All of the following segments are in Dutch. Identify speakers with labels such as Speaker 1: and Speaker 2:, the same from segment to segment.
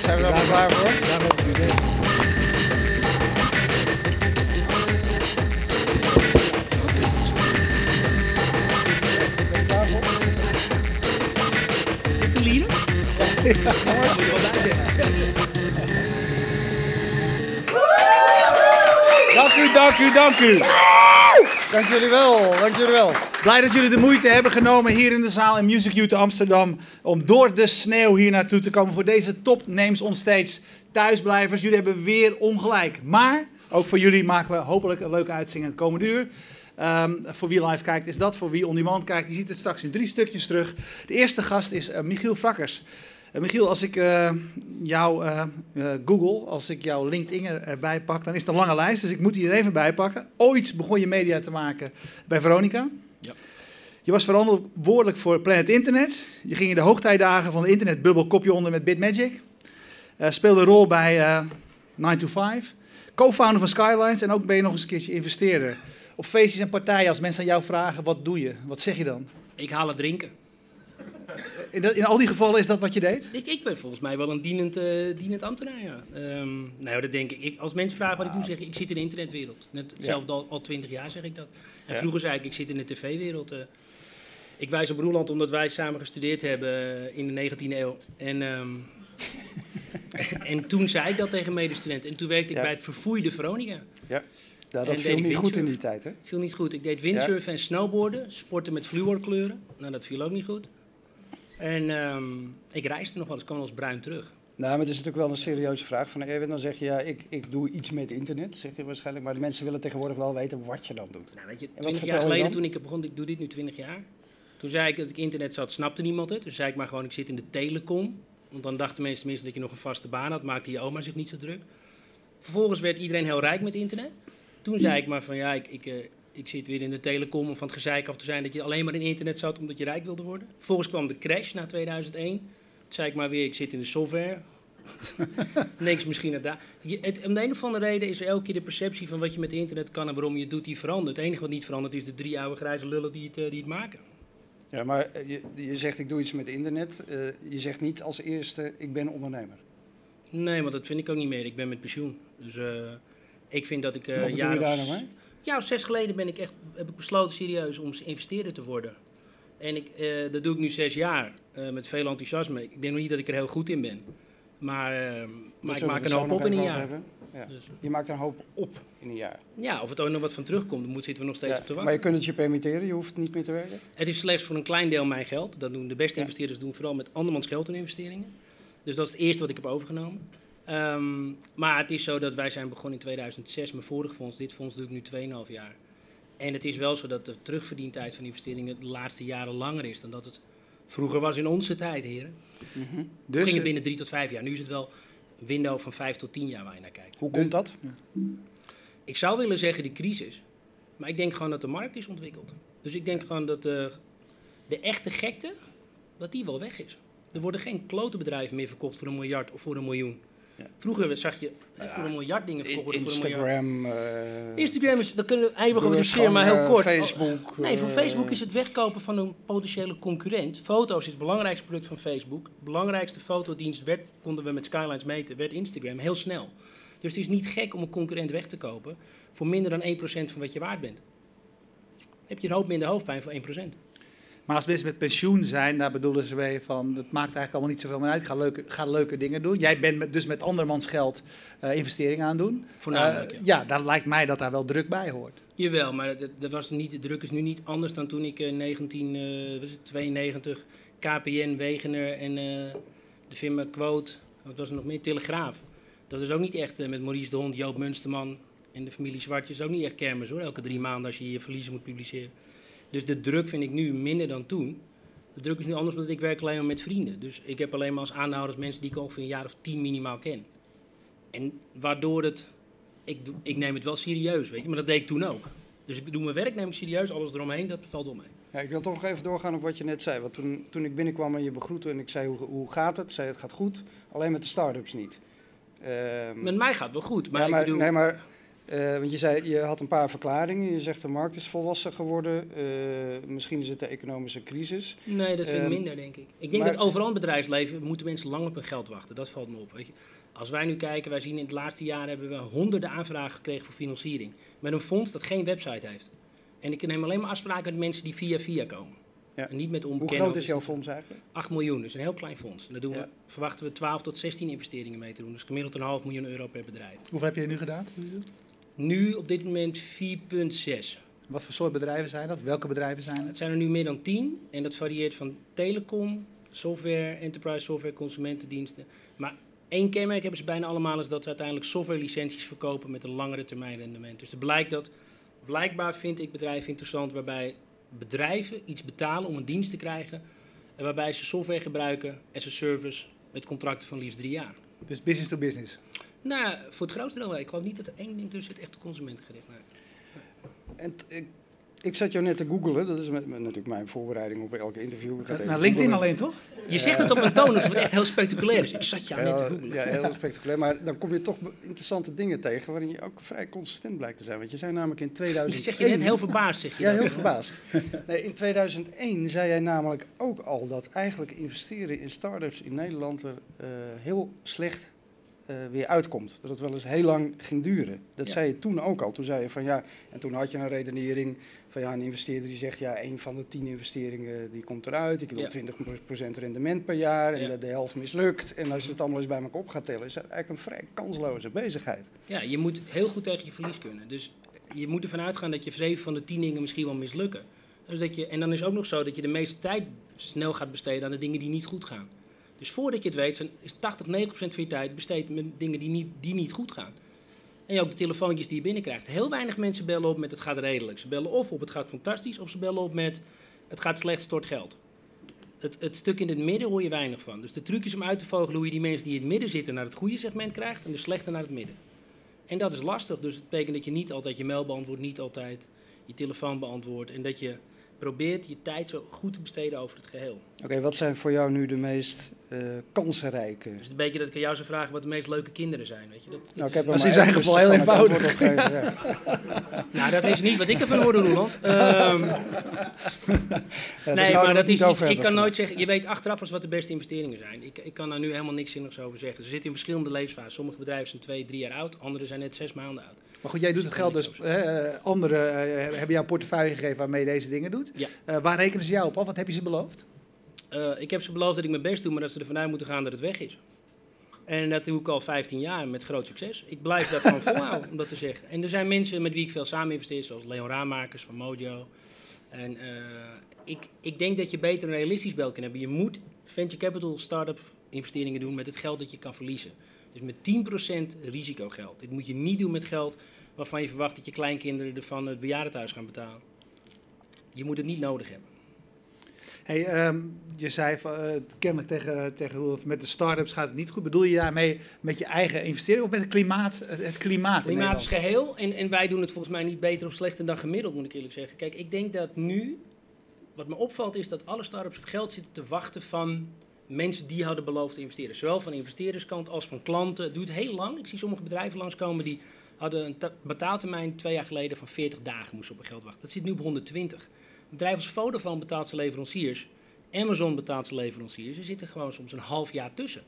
Speaker 1: zijn we wel klaar voor?
Speaker 2: Daarom heb ik deze.
Speaker 3: Is dit de lieren? Jongens, moet je wel bij zeggen.
Speaker 2: Dank u, dank u, dank u.
Speaker 1: Dank jullie wel, dank jullie wel.
Speaker 2: Blij dat jullie de moeite hebben genomen hier in de zaal in Music Youth Amsterdam. Om door de sneeuw hier naartoe te komen voor deze top names on stage. Thuisblijvers, jullie hebben weer ongelijk. Maar ook voor jullie maken we hopelijk een leuke uitzending het komende uur. Ehm, voor wie live kijkt is dat, voor wie on demand kijkt, die ziet het straks in drie stukjes terug. De eerste gast is eh, Michiel Frakkers. Eh, Michiel, als ik eh, jou Google, als ik jouw LinkedIn erbij pak, dan is het een lange lijst, dus ik moet die er even bij pakken. Ooit begon je media te maken bij Veronica. Je was verantwoordelijk voor Planet Internet. Je ging in de hoogtijdagen van de internetbubbel kopje onder met Bitmagic. Eh, speelde een rol bij eh 9 to 5. Co-founder van Skylines en ook ben je nog eens een keertje investeerder. Op feestjes en partijen, als mensen aan jou vragen, wat doe je? Wat zeg je dan?
Speaker 3: Ik haal het drinken.
Speaker 2: In, dat- in al die gevallen is dat wat je deed?
Speaker 3: Ik, ik ben volgens mij wel een dienend, eh, dienend ambtenaar, ja. Ehm, nou, dat denk ik. ik. Als mensen vragen wat ik doe, zeg ik, ik zit in de internetwereld. Net hetzelfde al, al 20 jaar zeg ik dat. En
Speaker 2: Ja.
Speaker 3: vroeger zei ik, ik zit in de tv-wereld. Eh. ik wijs op Roeland omdat wij samen gestudeerd hebben eh, in de 19e eeuw. En, ehm, en toen zei ik dat tegen medestudenten. En toen werkte ik
Speaker 1: Ja.
Speaker 3: bij het verfoeide Veronica.
Speaker 1: Ja, dat
Speaker 3: En
Speaker 1: viel niet goed in die tijd, hè?
Speaker 3: Viel niet goed. Ik deed windsurfen en snowboarden. Sporten met fluorkleuren. Nou, dat viel ook niet goed. En ehm, ik reisde nog wel eens, kwam eens bruin terug.
Speaker 1: Nou, maar het is natuurlijk wel een serieuze vraag van Erwin. Dan zeg je, ja, ik, ik doe iets met internet, zeg je waarschijnlijk. Maar de mensen willen tegenwoordig wel weten wat je dan doet.
Speaker 3: Nou, weet je,
Speaker 1: wat
Speaker 3: 20
Speaker 1: vertel
Speaker 3: jaar geleden toen ik begon, ik doe dit nu 20 jaar. Toen zei ik dat ik internet zat, snapte niemand het. Dus zei ik maar gewoon, ik zit in de telecom. Want dan dachten mensen tenminste dat je nog een vaste baan had, maakte je oma zich niet zo druk. Vervolgens werd iedereen heel rijk met internet. Toen zei ik maar van, ja, ik, ik, eh, ik zit weer in de telecom om van het gezeik af te zijn dat je alleen maar in internet zat omdat je rijk wilde worden. Vervolgens kwam de crash na 2001. Toen zei ik maar weer, ik zit in de software. Je misschien naar daar. Het, om de een of andere reden is er elke keer de perceptie van wat je met internet kan en waarom je het doet, die verandert. Het enige wat niet verandert is de drie oude grijze lullen die het, eh, die het maken.
Speaker 1: Ja, maar eh, je, je zegt, ik doe iets met internet. Eh, je zegt niet als eerste, ik ben ondernemer.
Speaker 3: Nee, want dat vind ik ook niet meer. Ik ben met pensioen. Dus eh, ik vind dat ik
Speaker 1: wat
Speaker 3: jaar
Speaker 1: je daar nou mee?
Speaker 3: Ja, zes geleden ben ik echt, heb ik besloten serieus om investeerder te worden. En ik, dat doe ik nu zes jaar met veel enthousiasme. Ik denk nog niet dat ik er heel goed in ben. Maar, maar ik maak een hoop op in een jaar.
Speaker 1: hebben. Ja.
Speaker 3: Dus,
Speaker 1: Je maakt een hoop op in een jaar.
Speaker 3: ja, of het ook nog wat van terugkomt, moet- zitten we nog steeds
Speaker 1: Ja,
Speaker 3: op te
Speaker 1: Maar
Speaker 3: wachten.
Speaker 1: je kunt het je permitteren, je hoeft niet meer te werken.
Speaker 3: Het is slechts voor een klein deel mijn geld. Dat doen de beste
Speaker 1: Ja.
Speaker 3: investeerders doen vooral met andermans geld in investeringen. Dus dat is het eerste wat ik heb overgenomen. Ehm, maar het is zo dat wij zijn begonnen in 2006, mijn vorige fonds. Dit fonds doe ik nu 2,5 jaar. En het is wel zo dat de terugverdientijd van investeringen de laatste jaren langer is dan dat het vroeger was in onze tijd, heren.
Speaker 1: Mhm.
Speaker 3: Toen
Speaker 2: Dus,
Speaker 3: ging het binnen drie tot vijf jaar. Nu is het wel window van vijf tot tien jaar waar je naar kijkt.
Speaker 1: Hoe komt dat?
Speaker 3: Ik zou willen zeggen de crisis, maar ik denk gewoon dat de markt is ontwikkeld. Dus ik denk gewoon dat de, de echte gekte, dat die wel weg is. Er worden geen klote bedrijven meer verkocht voor een miljard of voor een miljoen. Vroeger zag je hè, voor een miljard dingen verkocht worden voor een miljard.
Speaker 1: Instagram, eh,
Speaker 3: Instagram is, daar kunnen we eeuwig over discussiëren, maar heel
Speaker 1: eh,
Speaker 3: kort.
Speaker 1: Facebook.
Speaker 3: Nee, voor
Speaker 1: eh,
Speaker 3: Facebook is het wegkopen van een potentiële concurrent. Foto's is het belangrijkste product van Facebook. De belangrijkste fotodienst werd, konden we met Skylines meten, werd Instagram, heel snel. Dus het is niet gek om een concurrent weg te kopen voor minder dan 1% van wat je waard bent. Heb je een hoop minder hoofdpijn voor 1%.
Speaker 2: Maar als mensen met pensioen zijn, daar bedoelen ze mee van, het maakt eigenlijk allemaal niet zoveel meer uit. Ga leuke, ga leuke dingen doen. Jij bent met, dus met andermans geld eh, investeringen aan doen.
Speaker 3: Voornamelijk,
Speaker 2: Eh,
Speaker 3: ja.
Speaker 2: ja, daar lijkt mij dat daar wel druk bij hoort.
Speaker 3: Jawel, maar dat, dat was niet, de druk is nu niet anders dan toen ik in 1992 KPN, Wegener en eh, de firma Quote, wat was er nog meer, Telegraaf. Dat is ook niet echt met Maurice de Hond, Joop Munsterman en de familie Zwartjes ook niet echt kermis hoor, elke drie maanden als je je verliezen moet publiceren. Dus de druk vind ik nu minder dan toen. De druk is nu anders omdat ik werk alleen maar met vrienden. Dus ik heb alleen maar als aanhouders mensen die ik ongeveer een jaar of tien minimaal ken. En waardoor het ik, ik neem het wel serieus, weet je, maar dat deed ik toen ook. Dus ik doe mijn werk, neem ik serieus, alles eromheen, dat valt wel mee.
Speaker 1: Ja, ik wil toch nog even doorgaan op wat je net zei. Want toen, toen ik binnenkwam en je begroette en ik zei, hoe, hoe gaat het? Zei het gaat goed, alleen met de start-ups niet. Ehm,
Speaker 3: Met mij gaat het wel goed, maar,
Speaker 1: ja, maar,
Speaker 3: ik bedoel,
Speaker 1: nee, maar Eh, want je, zei, je had een paar verklaringen. Je zegt de markt is volwassen geworden. Eh, misschien is het de economische crisis.
Speaker 3: Nee, dat vind ik
Speaker 1: Ehm,
Speaker 3: minder, denk ik. Ik denk
Speaker 1: maar-
Speaker 3: dat overal in het bedrijfsleven moeten mensen lang op hun geld wachten. Dat valt me op. Weet je. Als wij nu kijken, wij zien in het laatste jaar hebben we honderden aanvragen gekregen voor financiering. Met een fonds dat geen website heeft. En ik neem alleen maar afspraken met mensen die via via komen.
Speaker 1: Ja.
Speaker 3: En niet met
Speaker 1: Hoe
Speaker 3: onbekenden.
Speaker 1: groot is jouw fonds eigenlijk?
Speaker 3: 8 miljoen, dus een heel klein fonds. En daar doen we,
Speaker 1: Ja.
Speaker 3: verwachten we 12 tot 16 investeringen mee te doen. Dus gemiddeld een half miljoen euro per bedrijf.
Speaker 2: Hoeveel heb je nu gedaan?
Speaker 3: Nu op dit moment 4,6.
Speaker 2: Wat voor soort bedrijven zijn dat? Welke bedrijven zijn het?
Speaker 3: Het zijn er nu meer dan 10 en dat varieert van telecom, software, enterprise software, consumentendiensten. Maar één kenmerk hebben ze bijna allemaal is dat ze uiteindelijk software licenties verkopen met een langere termijn rendement. Dus er blijkt dat, blijkbaar vind ik bedrijven interessant waarbij bedrijven iets betalen om een dienst te krijgen en waarbij ze software gebruiken as a service met contracten van liefst drie jaar.
Speaker 2: Dus business to business.
Speaker 3: Nou, voor het grootste deel wel. Ik geloof niet dat er één ding tussen zit echt consumentengericht. Nee.
Speaker 1: En ik, ik zat jou net te googlen. Dat is met, met natuurlijk mijn voorbereiding op elke interview. Ik even
Speaker 2: LinkedIn
Speaker 1: googlen.
Speaker 2: alleen, toch?
Speaker 3: Je zegt het op een toon alsof het echt heel spectaculair is. Ik zat jou net te
Speaker 1: Ja,
Speaker 3: googlen.
Speaker 1: ja, heel spectaculair. Maar dan kom je toch interessante dingen tegen waarin je ook vrij consistent blijkt te zijn. Want je zei namelijk in
Speaker 3: Dat
Speaker 1: 2001...
Speaker 3: zeg je net heel verbaasd, zeg je
Speaker 1: Ja,
Speaker 3: dat.
Speaker 1: heel verbaasd. Nee, in 2001 zei jij namelijk ook al dat eigenlijk investeren in start-ups in Nederland er eh, heel slecht eh, weer uitkomt. Dat het wel eens heel lang ging duren. Dat
Speaker 3: Ja.
Speaker 1: zei je toen ook al. Toen zei je van ja, en toen had je een redenering van ja, een investeerder die zegt ja, een van de tien investeringen die komt eruit. Ik wil
Speaker 3: Ja.
Speaker 1: 20% rendement per jaar en
Speaker 3: Ja.
Speaker 1: de, de helft mislukt. En als je het allemaal eens bij elkaar op gaat tellen, is het eigenlijk een vrij kansloze bezigheid.
Speaker 3: Ja, je moet heel goed tegen je verlies kunnen. Dus je moet ervan uitgaan dat je zeven van de tien dingen misschien wel mislukken. Dus dat je, en dan is het ook nog zo dat je de meeste tijd snel gaat besteden aan de dingen die niet goed gaan. Dus voordat je het weet, is 80, 90% van je tijd besteed met dingen die niet, die niet goed gaan. En ook de telefoontjes die je binnenkrijgt. Heel weinig mensen bellen op met het gaat redelijk. Ze bellen of op het gaat fantastisch, of ze bellen op met het gaat slecht, stort geld. Het, het stuk in het midden hoor je weinig van. Dus de truc is om uit te vogelen hoe je die mensen die in het midden zitten naar het goede segment krijgt en de slechte naar het midden. En dat is lastig, dus het betekent dat je niet altijd je mail beantwoordt, niet altijd je telefoon beantwoordt. En dat je probeert je tijd zo goed te besteden over het geheel.
Speaker 1: Oké, wat zijn voor jou nu de meest eh kansrijke
Speaker 3: Dus het een beetje dat ik aan jou zou vragen wat de meest leuke kinderen zijn. Weet je? Dat, dat
Speaker 1: Nou, ik
Speaker 3: is-
Speaker 1: heb
Speaker 2: Dat is in zijn geval heel
Speaker 1: ik
Speaker 2: eenvoudig.
Speaker 1: geven, ja.
Speaker 3: Nou, dat is niet wat ik ervan hoorde, Roland. Ehm,
Speaker 1: Ja, daar
Speaker 3: nee, maar dat is ik
Speaker 1: hebben
Speaker 3: kan nooit zeggen, je weet achteraf wat de beste investeringen zijn. Ik, ik kan daar nu helemaal niks zinnigs over zeggen. Ze zitten in verschillende levensfasen. Sommige bedrijven zijn twee, drie jaar oud, andere zijn net zes maanden oud.
Speaker 2: Maar goed, jij doet het geld dus. hè, anderen eh, hebben jou een portefeuille gegeven waarmee je deze dingen doet.
Speaker 3: Ja.
Speaker 2: Eh, waar rekenen ze jou op? af? Wat heb je ze beloofd?
Speaker 3: Eh, ik heb ze beloofd dat ik mijn best doe, maar dat ze ervan uit moeten gaan dat het weg is. En dat doe ik al 15 jaar met groot succes. Ik blijf dat gewoon volhouden, om dat te zeggen. En er zijn mensen met wie ik veel samen investeer, zoals Leon Raamakers van Mojo. En eh, ik, ik denk dat je beter een realistisch beeld kan hebben. Je moet venture capital start-up investeringen doen met het geld dat je kan verliezen. Dus met 10% risicogeld. Dit moet je niet doen met geld waarvan je verwacht dat je kleinkinderen ervan het bejaardentehuis gaan betalen. Je moet het niet nodig hebben.
Speaker 2: Hey, ehm, je zei eh, kennelijk tegen, tegen Roelof, met de start-ups gaat het niet goed. Bedoel je daarmee met je eigen investering of met het klimaat? Het, klimaat
Speaker 3: Klimaat is geheel en, en wij doen het volgens mij niet beter of slechter dan gemiddeld, moet ik eerlijk zeggen. Kijk, ik denk dat nu, wat me opvalt is dat alle start-ups op geld zitten te wachten van mensen die hadden beloofd te investeren. Zowel van investeerderskant als van klanten. Het duurt heel lang. Ik zie sommige bedrijven langskomen die hadden een ta- betaaltermijn twee jaar geleden van 40 dagen moesten op hun geld wachten. Dat zit nu op 120. Bedrijven als Vodafone betaalt zijn leveranciers. Amazon betaalt zijn leveranciers. Er zitten gewoon soms een half jaar tussen.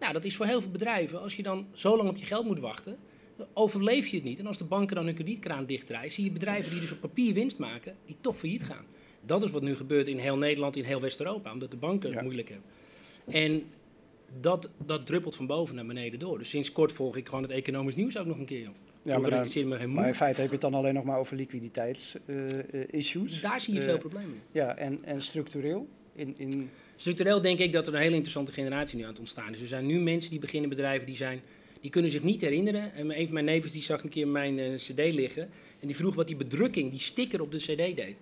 Speaker 3: Nou, dat is voor heel veel bedrijven, als je dan zo lang op je geld moet wachten, dan overleef je het niet. En als de banken dan hun kredietkraan dichtdraaien, zie je bedrijven die dus op papier winst maken, die toch failliet gaan. Dat is wat nu gebeurt in heel Nederland, in heel West-Europa, omdat de banken het
Speaker 1: Ja.
Speaker 3: moeilijk hebben. En dat, dat druppelt van boven naar beneden door. Dus sinds kort volg ik gewoon het economisch nieuws ook nog een keer.
Speaker 1: Ja, maar, dan- in feite heb je het dan alleen nog maar over liquiditeitsissues.
Speaker 3: Daar zie je
Speaker 1: Eh,
Speaker 3: veel problemen. mee.
Speaker 1: Ja, en, en structureel? In, in,
Speaker 3: Structureel denk ik dat er een hele interessante generatie nu aan het ontstaan is. Er zijn nu mensen die beginnen bedrijven die zijn, die kunnen zich niet herinneren. En een van mijn nevens die zag een keer mijn eh, cd liggen en die vroeg wat die bedrukking, die sticker op de cd deed.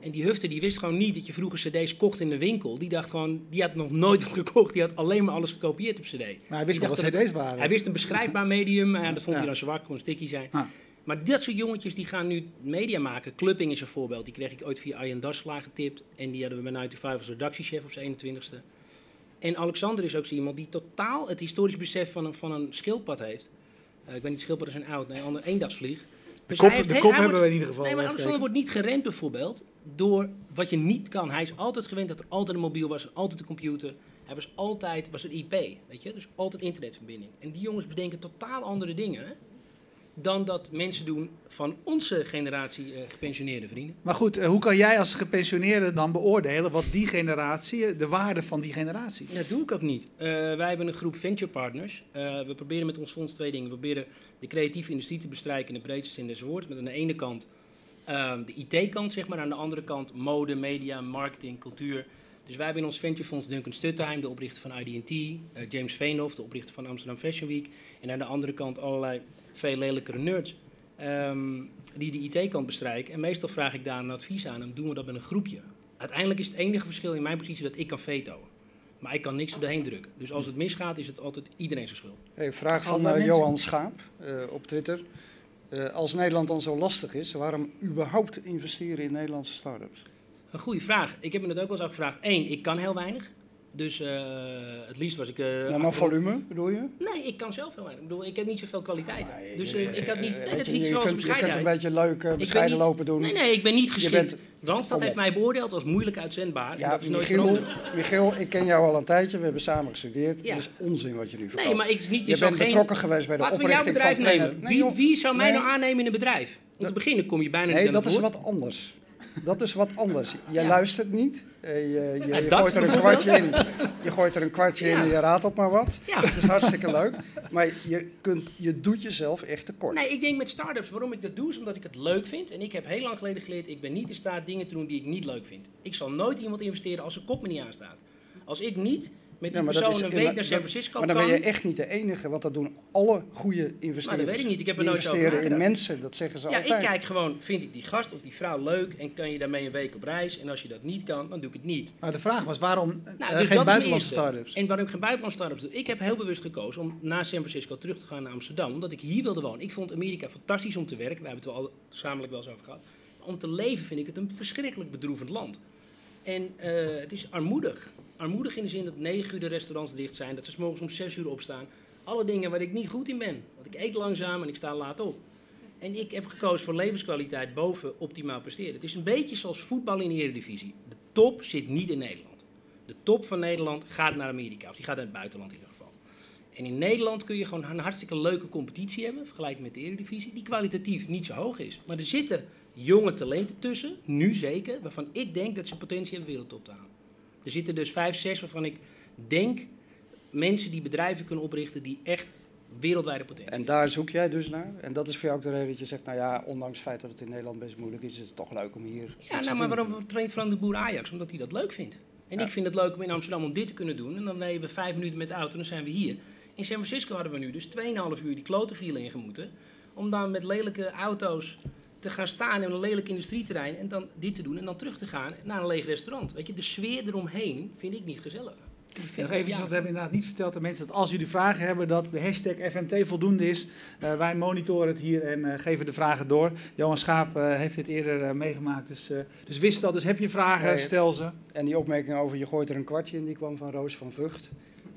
Speaker 3: En die hufte die wist gewoon niet dat je vroeger cd's kocht in de winkel. Die dacht gewoon, die had nog nooit wat gekocht. Die had alleen maar alles gekopieerd op cd.
Speaker 2: Maar hij wist
Speaker 3: dacht
Speaker 2: wat
Speaker 3: dat
Speaker 2: cd's waren?
Speaker 3: Hij wist een beschrijfbaar medium, en dat vond
Speaker 2: Ja.
Speaker 3: hij dan zwak, kon een sticky zijn. Maar dat soort jongetjes die gaan nu media maken. Clubbing is een voorbeeld. Die kreeg ik ooit via Arjen Daslaar getipt. En die hadden we bij 95 als redactiechef op zijn 21ste. En Alexander is ook zo iemand die totaal het historisch besef van een, van een schildpad heeft. Eh, ik weet niet, schildpadden zijn oud. Nee, een ander eendagsvlieg.
Speaker 2: De
Speaker 3: Dus
Speaker 2: kop,
Speaker 3: hij heeft
Speaker 2: de kop hebben
Speaker 3: wordt-
Speaker 2: we in ieder geval.
Speaker 3: Nee, maar Alexander wordt niet geremd bijvoorbeeld door wat je niet kan. Hij is altijd gewend dat er altijd een mobiel was, altijd een computer. Hij was altijd, was een IP, weet je, dus altijd internetverbinding. En die jongens bedenken totaal andere dingen dan dat mensen doen van onze generatie eh, gepensioneerde vrienden.
Speaker 2: Maar goed, eh, hoe kan jij als gepensioneerde dan beoordelen wat die generatie, eh, de waarde van die generatie?
Speaker 3: Dat doe ik ook niet. Wij hebben een groep venture partners. We proberen met ons fonds twee dingen. We proberen de creatieve industrie te bestrijken in de breedste zin des woords. Met aan de ene kant ehm, de IT-kant, zeg maar. Aan de andere kant mode, media, marketing, cultuur. Dus wij hebben in ons venturefonds Duncan Stuttheim, de oprichter van IDT. eh, James Veenhoff, de oprichter van Amsterdam Fashion Week. En aan de andere kant allerlei veel lelijkere nerds. ehm, die de IT-kant bestrijken. En meestal vraag ik daar een advies aan en doen we dat met een groepje. Uiteindelijk is het enige verschil in mijn positie dat ik kan vetoen. Maar ik kan niks op de heen drukken. Dus als het misgaat, is het altijd iedereen zijn schuld.
Speaker 1: Hey, vraag van eh. Johan Schaap eh, op Twitter. Eh, als Nederland dan zo lastig is, waarom überhaupt investeren in Nederlandse start-ups?
Speaker 3: Een goede vraag. Ik heb me dat ook wel eens afgevraagd. Eén, ik kan heel weinig. Dus eh, het liefst was ik... eh,
Speaker 1: nou, maar volume bedoel je?
Speaker 3: Nee, ik kan zelf heel weinig. Ik bedoel, ik heb niet zoveel kwaliteiten.
Speaker 1: Nee,
Speaker 3: dus
Speaker 1: eh,
Speaker 3: ik had niet... Nee, dat is niet zoals
Speaker 1: kunt, je kunt een beetje leuk bescheiden
Speaker 3: niet-
Speaker 1: lopen doen.
Speaker 3: Nee, nee, ik ben niet geschikt.
Speaker 1: bent-
Speaker 3: Randstad
Speaker 1: Kom
Speaker 3: heeft mij beoordeeld als moeilijk uitzendbaar. en
Speaker 1: Ja,
Speaker 3: dat is nooit
Speaker 1: Michiel. Michiel, ik ken jou al een tijdje. We hebben samen gestudeerd.
Speaker 3: Ja.
Speaker 1: Het is onzin wat je nu verkoopt.
Speaker 3: Nee, maar ik is niet... Je,
Speaker 1: je bent
Speaker 3: geen...
Speaker 1: betrokken geweest bij de
Speaker 3: Laten we jouw
Speaker 1: oprichting van
Speaker 3: nemen.
Speaker 1: Nee,
Speaker 3: wie, wie zou mij nou aannemen in een bedrijf? Om te beginnen kom je bijna niet
Speaker 1: Nee, dat is wat anders. Dat is wat anders. Jij
Speaker 3: Ja.
Speaker 1: luistert niet. Eh, Je, je, je gooit er een kwartje in. Je gooit er een kwartje in en je raadt op maar wat.
Speaker 3: Ja.
Speaker 1: Dat is hartstikke leuk. Maar je, kunt, je doet jezelf echt tekort.
Speaker 3: Nee, ik denk met start-ups, waarom ik dat doe, is omdat ik het leuk vind. En ik heb heel lang geleden geleerd, ik ben niet in staat dingen te doen die ik niet leuk vind. Ik zal nooit iemand investeren als zijn kop me niet aanstaat. Als ik niet met die
Speaker 1: Ja,
Speaker 3: een week naar San Francisco
Speaker 1: Maar dan
Speaker 3: kan...
Speaker 1: ben je echt niet de enige, want dat doen alle goede investeerders.
Speaker 3: Maar dat weet ik niet, ik heb er
Speaker 1: Die
Speaker 3: nooit over
Speaker 1: investeren in
Speaker 3: nagedacht.
Speaker 1: mensen, dat zeggen ze
Speaker 3: ja,
Speaker 1: altijd.
Speaker 3: ik kijk gewoon, vind ik die gast of die vrouw leuk en kan je daarmee een week op reis? En als je dat niet kan, dan doe ik het niet.
Speaker 2: Maar de vraag was waarom
Speaker 3: Nou,
Speaker 2: eh,
Speaker 3: dus
Speaker 2: geen buitenlandse start-ups?
Speaker 3: En waarom ik geen buitenlandse start-ups doe. Ik heb heel bewust gekozen om na San Francisco terug te gaan naar Amsterdam. Omdat ik hier wilde wonen. Ik vond Amerika fantastisch om te werken. We hebben het er al gezamenlijk wel eens over gehad. Maar om te leven vind ik het een verschrikkelijk bedroevend land. En eh, het is armoedig. Armoedig in de zin dat negen uur de restaurants dicht zijn. Dat ze morgens om zes uur opstaan. Alle dingen waar ik niet goed in ben. Want ik eet langzaam en ik sta laat op. En ik heb gekozen voor levenskwaliteit boven optimaal presteren. Het is een beetje zoals voetbal in de Eredivisie. De top zit niet in Nederland. De top van Nederland gaat naar Amerika. Of die gaat naar het buitenland in ieder geval. En in Nederland kun je gewoon een hartstikke leuke competitie hebben. Vergelijking met de Eredivisie. Die kwalitatief niet zo hoog is. Maar er zitten jonge talenten tussen. Nu zeker. Waarvan ik denk dat ze potentie hebben wereldtop te halen. Er zitten dus vijf, zes waarvan ik denk mensen die bedrijven kunnen oprichten. Die echt wereldwijde potentie
Speaker 1: En daar zoek jij dus naar. En dat is voor jou ook de reden dat je zegt, nou ja, ondanks het feit dat het in Nederland best moeilijk is, is het toch leuk om hier...
Speaker 3: Ja, nou, maar waarom traint Frank de Boer Ajax? Omdat hij dat leuk vindt. En
Speaker 1: Ja.
Speaker 3: ik vind het leuk om in Amsterdam om dit te kunnen doen. En dan rijden we vijf minuten met de auto en dan zijn we hier. In San Francisco hadden we nu dus 2,5 uur die klotenvielen ingemoeten. Om dan met lelijke auto's te gaan staan in een lelijk industrieterrein. En dan dit te doen en dan terug te gaan naar een leeg restaurant. Weet je, de sfeer eromheen vind ik niet gezellig.
Speaker 2: En nog even,
Speaker 3: ja.
Speaker 2: want we hebben inderdaad niet verteld aan mensen dat als jullie vragen hebben, dat de hashtag FMT voldoende is. Eh, wij monitoren het hier en eh, geven de vragen door. Johan Schaap eh, heeft dit eerder meegemaakt, dus, eh, dus wist dat. Dus heb je vragen, stel ze.
Speaker 1: En die opmerking over je gooit er een kwartje in, die kwam van Roos van Vught.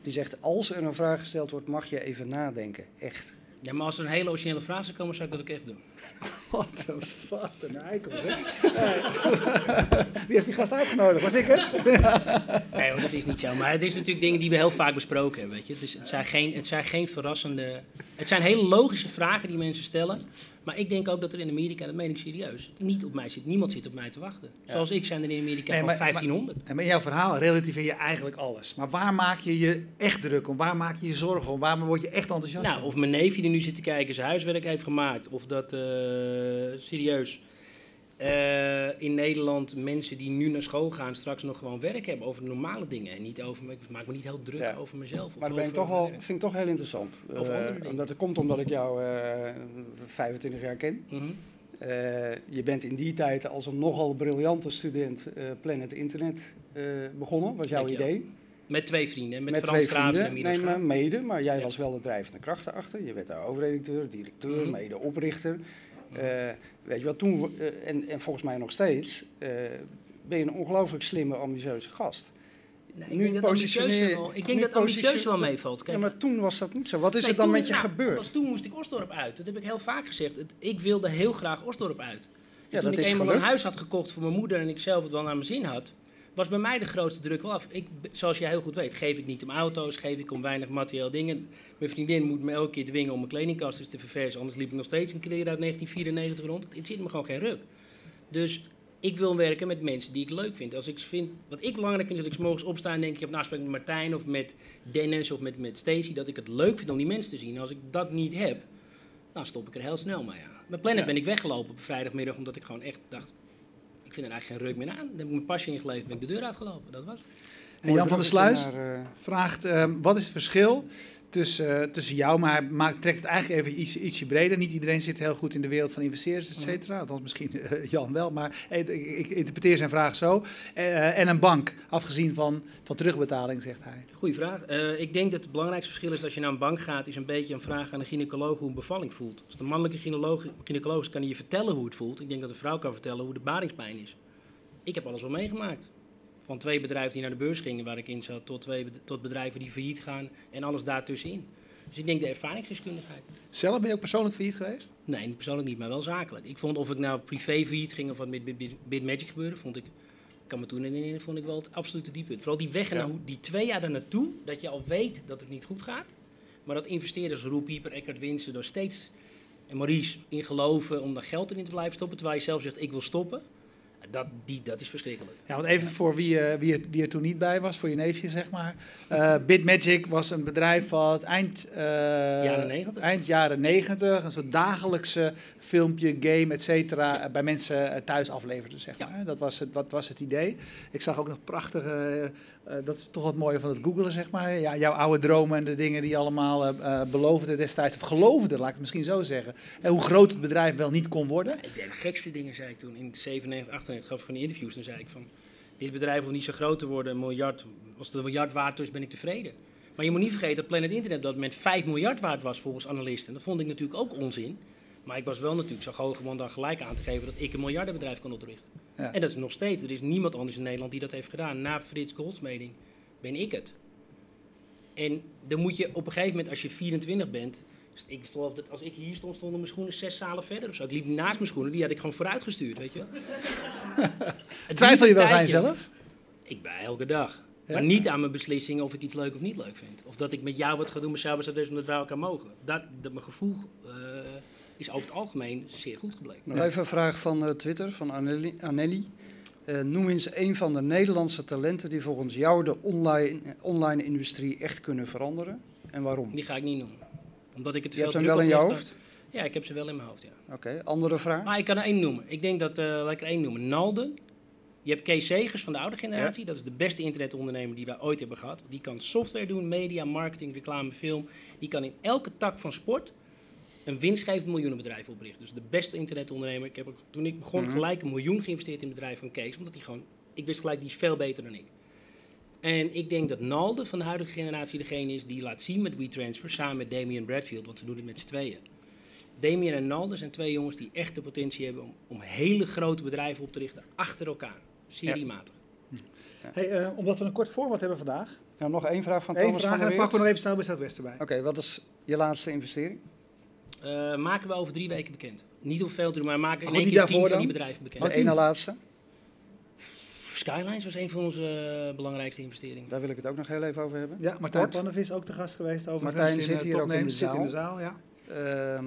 Speaker 1: Die zegt, als er een vraag gesteld wordt, mag je even nadenken. Echt.
Speaker 3: Ja, maar als er een hele originele vraag zou komen, zou ik dat ook echt doen.
Speaker 2: Wat een, wat een eikel, hè? Wie heeft die gast uitgenodigd? Was ik het?
Speaker 3: Nee, hoor, dat is niet zo. Maar het is natuurlijk dingen die we heel vaak besproken hebben. Weet je? Dus het, zijn geen, het zijn geen verrassende. Het zijn hele logische vragen die mensen stellen. Maar ik denk ook dat er in Amerika, dat meen ik serieus, niet op mij zit. Niemand zit op mij te wachten. Zoals ik zijn er in Amerika
Speaker 2: Nee,
Speaker 3: al
Speaker 2: maar-
Speaker 3: 1500.
Speaker 2: En met jouw verhaal relativeer je eigenlijk alles. Maar waar maak je je echt druk om? Waar maak je je zorgen om? Waar word je echt enthousiast
Speaker 3: Nou, of mijn neefje die nu zit te kijken zijn huiswerk heeft gemaakt. Of dat, eh, serieus, eh, in Nederland mensen die nu naar school gaan straks nog gewoon werk hebben over normale dingen. En niet over, ik maak me niet heel druk
Speaker 1: Ja.
Speaker 3: over mezelf.
Speaker 1: Maar dat ben ik toch wel, vind ik toch heel interessant. Eh,
Speaker 3: dingen.
Speaker 1: omdat het komt omdat ik jou eh 25 jaar ken.
Speaker 3: Mhm.
Speaker 1: Eh, je bent in die tijd als een nogal briljante student eh, Planet Internet eh, begonnen, was jouw idee.
Speaker 3: Met twee vrienden. Met,
Speaker 1: Met
Speaker 3: Frans Straven en
Speaker 1: Nee,
Speaker 3: Graaf.
Speaker 1: maar mede, maar jij
Speaker 3: Ja.
Speaker 1: was wel de drijvende kracht erachter. Je werd daar hoofdredacteur, directeur,
Speaker 3: Mhm.
Speaker 1: mede oprichter. Eh, weet je wat, toen, eh, en, en volgens mij nog steeds, eh, ben je een ongelooflijk slimme, ambitieuze gast.
Speaker 3: Nee, ik
Speaker 1: Nu
Speaker 3: denk dat
Speaker 1: positioneer-
Speaker 3: ambitieus wel, ik denk
Speaker 1: nu
Speaker 3: dat ambitieus wel meevalt. Kijk,
Speaker 1: Ja, maar toen was dat niet zo. Wat is
Speaker 3: Nee,
Speaker 1: er dan met je
Speaker 3: nou,
Speaker 1: gebeurd?
Speaker 3: Toen moest ik Osdorp uit. Dat heb ik heel vaak gezegd. Ik wilde heel graag Osdorp uit. En
Speaker 1: Ja,
Speaker 3: toen
Speaker 1: dat
Speaker 3: ik
Speaker 1: is
Speaker 3: eenmaal
Speaker 1: gelukt.
Speaker 3: een huis had gekocht voor mijn moeder en ik zelf het wel naar mijn zin had, was bij mij de grootste druk wel af. Ik, zoals jij heel goed weet, geef ik niet om auto's, geef ik om weinig materieel dingen. Mijn vriendin moet me elke keer dwingen om mijn kledingkast eens te verversen, anders liep ik nog steeds een kleren uit 1994 rond. Het zit me gewoon geen ruk. Dus ik wil werken met mensen die ik leuk vind. Als ik vind wat ik belangrijk vind, is dat ik 's morgens opsta en denk ik heb een afspraak met Martijn of met Dennis of met, met Stacy, dat ik het leuk vind om die mensen te zien. Als ik dat niet heb, dan stop ik er heel snel mee. Ja. Met Planet
Speaker 2: Ja.
Speaker 3: ben ik weggelopen op vrijdagmiddag, omdat ik gewoon echt dacht, ik vind er eigenlijk geen reuk meer aan. Dan heb ik mijn pasje ingeleverd, ben ik de deur uitgelopen. Dat was het.
Speaker 2: En Jan van der Sluis
Speaker 1: naar, eh,
Speaker 2: vraagt, ehm, wat is het verschil tussen, tussen jou, maar maakt, trekt het eigenlijk even iets, ietsje breder. Niet iedereen zit heel goed in de wereld van investeerders, et cetera. Althans, misschien eh, Jan wel, maar ik, ik interpreteer zijn vraag zo. Eh, en een bank, afgezien van, van terugbetaling, zegt hij.
Speaker 3: Goeie vraag. Eh, ik denk dat het belangrijkste verschil is als je naar een bank gaat, is een beetje een vraag aan een gynaecoloog hoe een bevalling voelt. Als de mannelijke gynaecoloog, kan hij je vertellen hoe het voelt. Ik denk dat de vrouw kan vertellen hoe de baringspijn is. Ik heb alles wel meegemaakt. Van twee bedrijven die naar de beurs gingen waar ik in zat, tot, twee, tot bedrijven die failliet gaan en alles daartussenin. Dus ik denk de ervaringsdeskundigheid.
Speaker 2: Zelf ben je ook persoonlijk failliet geweest?
Speaker 3: Nee, persoonlijk niet, maar wel zakelijk. Ik vond of ik nou privé failliet ging of wat met Bit- Bit- Bitmagic gebeurde, vond ik, kan me toen herinneren, vond ik wel het absolute dieppunt. Vooral die weg
Speaker 2: Ja.
Speaker 3: nou- die twee jaar daar naartoe, dat je al weet dat het niet goed gaat. Maar dat investeerders, Roel Pieper, Eckhart Winsen, door steeds, en Maurice, in geloven om daar geld in te blijven stoppen, terwijl je zelf zegt, ik wil stoppen. Dat, die, dat is verschrikkelijk.
Speaker 2: Ja, want even voor wie, eh, wie, er, wie er toen niet bij was, voor je neefje zeg maar. Eh, Bitmagic was een bedrijf wat eind, eh,
Speaker 3: Jaren 90.
Speaker 2: eind jaren 90 een soort dagelijkse filmpje, game, et cetera, bij mensen thuis afleverde. Zeg
Speaker 3: Ja.
Speaker 2: maar. dat, was het, dat was het idee. Ik zag ook nog prachtige, eh, dat is toch wat mooie van het googelen zeg maar. Ja, jouw oude dromen en de dingen die je allemaal eh, beloofde destijds, of geloofde, laat ik het misschien zo zeggen. En hoe groot het bedrijf wel niet kon worden.
Speaker 3: De gekste dingen, zei ik toen. In 97, 98 gaf van die interviews. Dan zei ik van, dit bedrijf hoeft niet zo groot te worden. Miljard, als het een miljard waard is, ben ik tevreden. Maar je moet niet vergeten dat Planet Internet dat moment 5 miljard waard was volgens analisten. Dat vond ik natuurlijk ook onzin. Maar ik was wel natuurlijk zo om dan gelijk aan te geven dat ik een miljardenbedrijf kan oprichten.
Speaker 2: Ja.
Speaker 3: En dat is nog steeds. Er is niemand anders in Nederland die dat heeft gedaan. Na Frits Goldsmeding ben ik het. En dan moet je op een gegeven moment, als je 24 bent. dus Ik geloof dat als ik hier stond, stonden mijn schoenen zes zalen verder of zo. Ik liep naast mijn schoenen, die had ik gewoon vooruitgestuurd, weet je wel.
Speaker 2: Twijfel je wel
Speaker 3: een
Speaker 2: zijn
Speaker 3: tijdje.
Speaker 2: zelf?
Speaker 3: Ik ben elke dag.
Speaker 2: Ja?
Speaker 3: Maar niet aan mijn beslissingen of ik iets leuk of niet leuk vind. Of dat ik met jou wat ga doen, met wat omdat wij elkaar mogen. Dat, dat mijn gevoel eh, is over het algemeen zeer goed gebleken.
Speaker 1: Nog even een vraag van eh, Twitter, van Anneli. Anneli. Eh, noem eens een van de Nederlandse talenten die volgens jou de online, online industrie echt kunnen veranderen. En waarom?
Speaker 3: Die ga ik niet noemen. Omdat ik het
Speaker 1: Je
Speaker 3: veel
Speaker 1: hebt hem wel in je hoofd?
Speaker 3: Ja, ik heb ze wel in mijn hoofd, ja.
Speaker 1: Oké, andere vraag?
Speaker 3: Maar ik kan er één noemen. Ik denk dat, eh laat ik er één noemen. Nalden. Je hebt Kees Segers van de oude generatie. Dat is de beste internetondernemer die wij ooit hebben gehad. Die kan software doen, media, marketing, reclame, film. Die kan in elke tak van sport een winstgevend miljoenenbedrijf oprichten. Dus de beste internetondernemer. Ik heb ook, toen ik begon
Speaker 1: Mhm.
Speaker 3: gelijk een miljoen geïnvesteerd in het bedrijf van Kees. Omdat hij gewoon, ik wist gelijk, die is veel beter dan ik. En ik denk dat Nalde van de huidige generatie degene is die laat zien met WeTransfer samen met Damien Bradfield, want ze doen het met z'n tweeën. Damien en Nalde zijn twee jongens die echt de potentie hebben om, om hele grote bedrijven op te richten achter elkaar, seriematig.
Speaker 2: Hey, eh, omdat we een kort format hebben vandaag.
Speaker 1: Nou, nog één vraag van
Speaker 2: Eén
Speaker 1: Thomas
Speaker 2: vraag
Speaker 1: van
Speaker 2: en
Speaker 1: der
Speaker 2: dan pakken we nog even Southwest erbij.
Speaker 1: Oké, wat is je laatste investering?
Speaker 3: Eh, maken we over drie weken bekend. Niet hoeveel te doen, maar maken in
Speaker 2: Goed,
Speaker 3: één keer tien van die bedrijven bekend.
Speaker 1: De ene laatste?
Speaker 3: Skylines was een van onze eh, belangrijkste investeringen.
Speaker 1: Daar wil ik het ook nog heel even over hebben.
Speaker 2: Ja, Martijn
Speaker 1: Kort.
Speaker 2: Pannenvis ook te gast geweest over
Speaker 1: Martijn zit hier ook in de
Speaker 2: zit in de
Speaker 1: zaal.
Speaker 2: Ja.
Speaker 1: Ehm,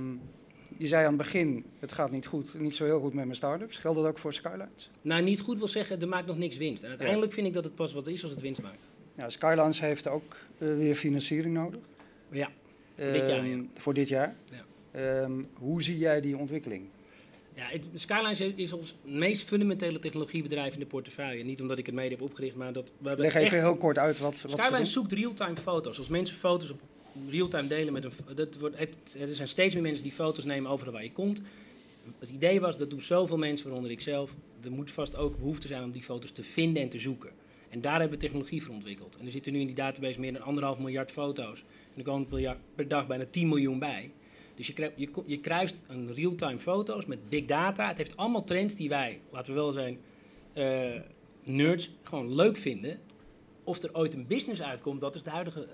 Speaker 1: je zei aan het begin, het gaat niet goed, niet zo heel goed met mijn start-ups. Geldt dat ook voor Skylines?
Speaker 3: Nou, niet goed wil zeggen, er maakt nog niks winst. En uiteindelijk vind ik dat het pas wat is als het winst maakt.
Speaker 1: Ja, Skylines heeft ook eh, weer financiering nodig.
Speaker 3: Ja, dit jaar,
Speaker 1: Ehm,
Speaker 3: ja.
Speaker 1: Voor dit jaar.
Speaker 3: Ja.
Speaker 1: Ehm, hoe zie jij die ontwikkeling?
Speaker 3: Ja, het, Skylines is ons meest fundamentele technologiebedrijf in de portefeuille. Niet omdat ik het mede heb opgericht, maar dat... We
Speaker 1: Leg
Speaker 3: echt-
Speaker 1: even heel kort uit wat, wat.
Speaker 3: Skylines zoekt real-time foto's. Als mensen foto's op real-time delen met een... Dat wordt, het, er zijn steeds meer mensen die foto's nemen overal waar je komt. Het idee was, dat doen zoveel mensen, waaronder ik zelf. Er moet vast ook behoefte zijn om die foto's te vinden en te zoeken. En daar hebben we technologie voor ontwikkeld. En er zitten nu in die database meer dan anderhalf miljard foto's. En er komen per, jaar- per dag bijna 10 miljoen bij. Dus je, krijgt- je, kruist een real-time foto's met big data. Het heeft allemaal trends die wij, laten we wel zijn, eh, nerds gewoon leuk vinden Of er ooit een business uitkomt, dat is de huidige,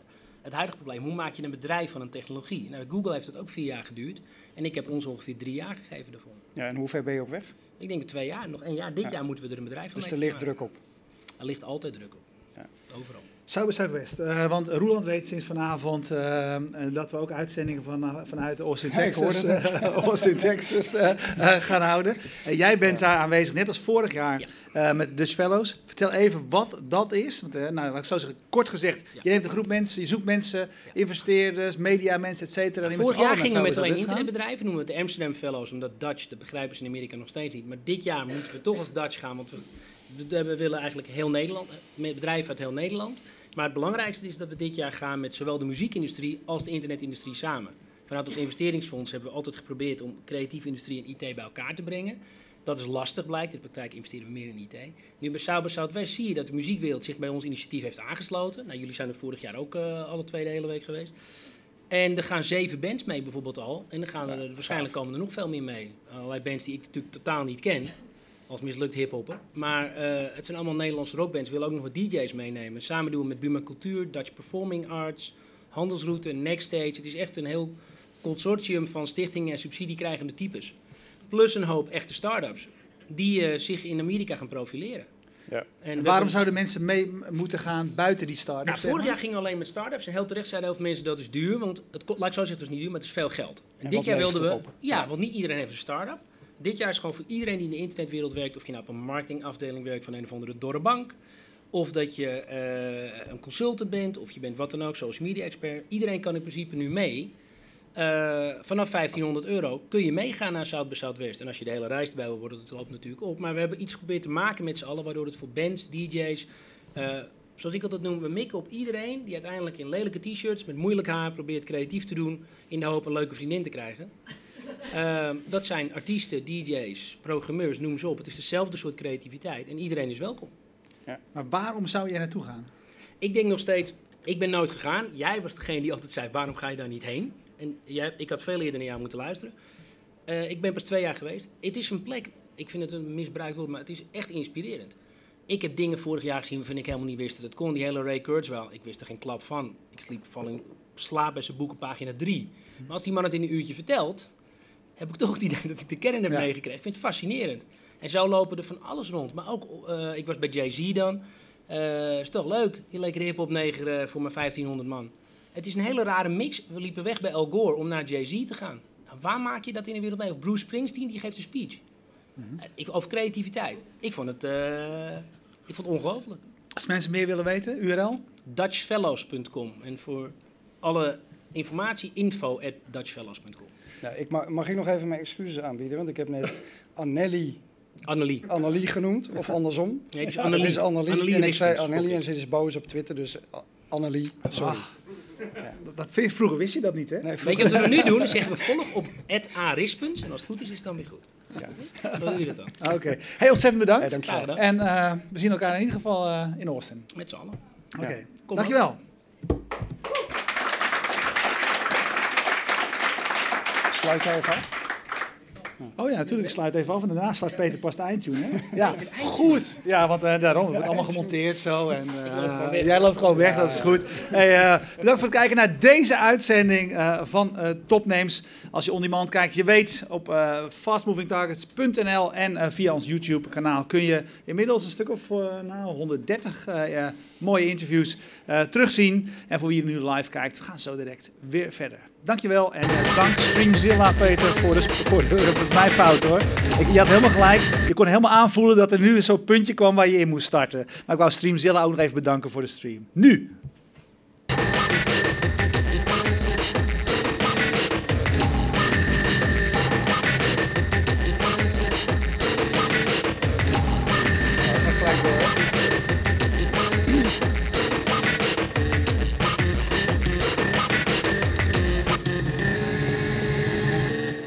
Speaker 3: het huidige probleem. Hoe maak je een bedrijf van een technologie? Nou, Google heeft het ook vier jaar geduurd. En ik heb ons ongeveer drie jaar gegeven daarvoor.
Speaker 1: Ja, en hoe ver ben je op weg?
Speaker 3: Ik denk twee jaar, nog één jaar. Dit
Speaker 1: Ja.
Speaker 3: jaar moeten we er een bedrijf van
Speaker 1: Dus er ligt druk op.
Speaker 3: maken. Er ligt altijd druk op.
Speaker 1: Ja.
Speaker 3: Overal.
Speaker 2: Zuid Zuidwest. Eh, want Roeland weet sinds vanavond eh, eh, dat we ook uitzendingen van, vanuit Austin, Texas, eh, Austin, Texas eh, eh, gaan houden. Eh, jij bent daar aanwezig, net als vorig jaar,
Speaker 3: Ja.
Speaker 2: eh, met de Dutch Fellows. Vertel even wat dat is. Want, eh, nou, laat ik zo zeggen, kort gezegd,
Speaker 3: Ja.
Speaker 2: je neemt een groep mensen, je zoekt mensen, investeerders, media mensen, et cetera.
Speaker 3: Vorig jaar gingen we met alleen internetbedrijven, noemen we het de Amsterdam Fellows, omdat Dutch, dat begrijpen ze in Amerika nog steeds niet. Maar dit jaar moeten we toch als Dutch gaan, want we, we- willen eigenlijk heel Nederland, eh, met bedrijven uit heel Nederland. Maar het belangrijkste is dat we dit jaar gaan met zowel de muziekindustrie als de internetindustrie samen. Vanuit ons investeringsfonds hebben we altijd geprobeerd om creatieve industrie en IT bij elkaar te brengen. Dat is lastig blijkt, in de praktijk investeren we meer in IT. Nu bij by Southwest zie je dat de muziekwereld zich bij ons initiatief heeft aangesloten. Nou, jullie zijn er vorig jaar ook eh, alle twee de hele week geweest. En er gaan zeven bands mee bijvoorbeeld al. En er gaan er, waarschijnlijk komen er nog veel meer mee. Allerlei bands die ik natuurlijk totaal niet ken. Als mislukt hiphopper. Maar eh, het zijn allemaal Nederlandse rockbands. We willen ook nog wat DJ's meenemen. Samen doen we met Buma Cultuur, Dutch Performing Arts, Handelsroute, Next Stage. Het is echt een heel consortium van stichtingen en subsidiekrijgende types. Plus een hoop echte start-ups. Die eh, zich in Amerika gaan profileren.
Speaker 1: Ja.
Speaker 3: En
Speaker 2: waarom zouden mensen mee moeten gaan buiten die start-ups?
Speaker 3: nou, vorig jaar gingen we alleen met start-ups. En heel terecht zeiden heel veel mensen dat is duur. Want het, laat ik zo zeggen, het is niet duur, maar het is veel geld. En,
Speaker 1: En
Speaker 3: dit jaar wilden we...
Speaker 1: op?
Speaker 3: Ja, want niet iedereen heeft een start-up. Dit jaar is gewoon voor iedereen die in de internetwereld werkt... of je nou op een marketingafdeling werkt van een of andere dorre bank... of dat je eh, een consultant bent, of je bent wat dan ook, social media expert. Iedereen kan in principe nu mee. Eh, vanaf 1500 euro kun je meegaan naar Zuid bij Zuidwest. En als je de hele reis erbij wil worden, dat loopt natuurlijk op. Maar we hebben iets geprobeerd te maken met z'n allen, waardoor het voor bands, DJ's, eh, zoals ik altijd noem, we mikken op iedereen die uiteindelijk in lelijke t-shirts met moeilijk haar probeert creatief te doen in de hoop een leuke vriendin te krijgen. Eh, dat zijn artiesten, DJ's, programmeurs, noem ze op. Het is dezelfde soort creativiteit en iedereen is welkom.
Speaker 2: Maar waarom zou jij naartoe gaan?
Speaker 3: Ik denk nog steeds, ik ben nooit gegaan. Jij was degene die altijd zei, waarom ga je daar niet heen? En jij, ik had veel eerder naar jou moeten luisteren. Eh, ik ben pas twee jaar geweest. Het is een plek, ik vind het een misbruikt woord, maar het is echt inspirerend. Ik heb dingen vorig jaar gezien waarvan ik helemaal niet wist dat het kon. Die hele Ray Kurzweil, ik wist er geen klap van. Ik sliep val in slaap bij zijn boeken pagina 3. Maar als die man het in een uurtje vertelt, heb ik toch het idee dat ik de kern heb
Speaker 2: Ja.
Speaker 3: meegekregen. Ik vind het fascinerend. En zo lopen er van alles rond. Maar ook, eh, ik was bij Jay-Z dan. Eh is toch leuk, die lekkere hip-hop neger eh, voor mijn 1500 man. Het is een hele rare mix. We liepen weg bij Al Gore om naar Jay-Z te gaan. Nou, waar maak je dat in de wereld mee? Of Bruce Springsteen, die geeft een speech. Eh, ik, over creativiteit. Ik vond het, ik vond het ongelooflijk.
Speaker 2: Als mensen meer willen weten, URL?
Speaker 3: Dutchfellows.com. En voor alle informatie, info at dutchfellows.com.
Speaker 1: Ja, ik mag, mag ik nog even mijn excuses aanbieden? Want ik heb net Anneli,
Speaker 3: Annelie.
Speaker 1: Annelie genoemd, of andersom.
Speaker 3: Nee, het is
Speaker 1: Ja,
Speaker 3: Annelie.
Speaker 1: Het is Annelie.
Speaker 3: Annelie
Speaker 1: en ik zei
Speaker 3: Richters,
Speaker 1: Anneli
Speaker 3: oké.
Speaker 1: en ze is boos op Twitter, dus A- Annelie, sorry.
Speaker 2: Ah, dat, dat vind- vroeger wist je dat niet, hè?
Speaker 1: Nee,
Speaker 3: Weet je wat we nu doen? Dan zeggen we volg op @arispens en als het goed is, is het dan weer goed.
Speaker 1: Ja.
Speaker 3: Zo doen we dat dan.
Speaker 2: Oké. Hey, ontzettend bedankt.
Speaker 1: Hey, dankjewel.
Speaker 2: En eh, we zien elkaar in ieder geval eh, in Austin.
Speaker 3: Met z'n allen.
Speaker 2: Oké. Dankjewel.
Speaker 1: Sluit even af?
Speaker 2: Oh ja, natuurlijk. Ik sluit even af en daarna slaat Peter pas de eindtune. Hè? Ja, goed. Ja, want eh, daarom wordt het allemaal gemonteerd zo. En, eh, jij loopt gewoon weg, dat is goed. Hey, eh, bedankt voor het kijken naar deze uitzending eh, van eh Topnames. Als je on demand kijkt, je weet op eh, fastmovingtargets.nl en eh, via ons YouTube kanaal kun je inmiddels een stuk of eh, nou, 130 eh, ja, mooie interviews eh, terugzien. En voor wie er nu live kijkt, we gaan zo direct weer verder. Dankjewel en eh, dank Streamzilla Peter voor de, voor de, mijn fout hoor. Ik, je had helemaal gelijk. Je kon helemaal aanvoelen dat er nu zo'n puntje kwam waar je in moest starten. Maar ik wou Streamzilla ook nog even bedanken voor de stream. Nu!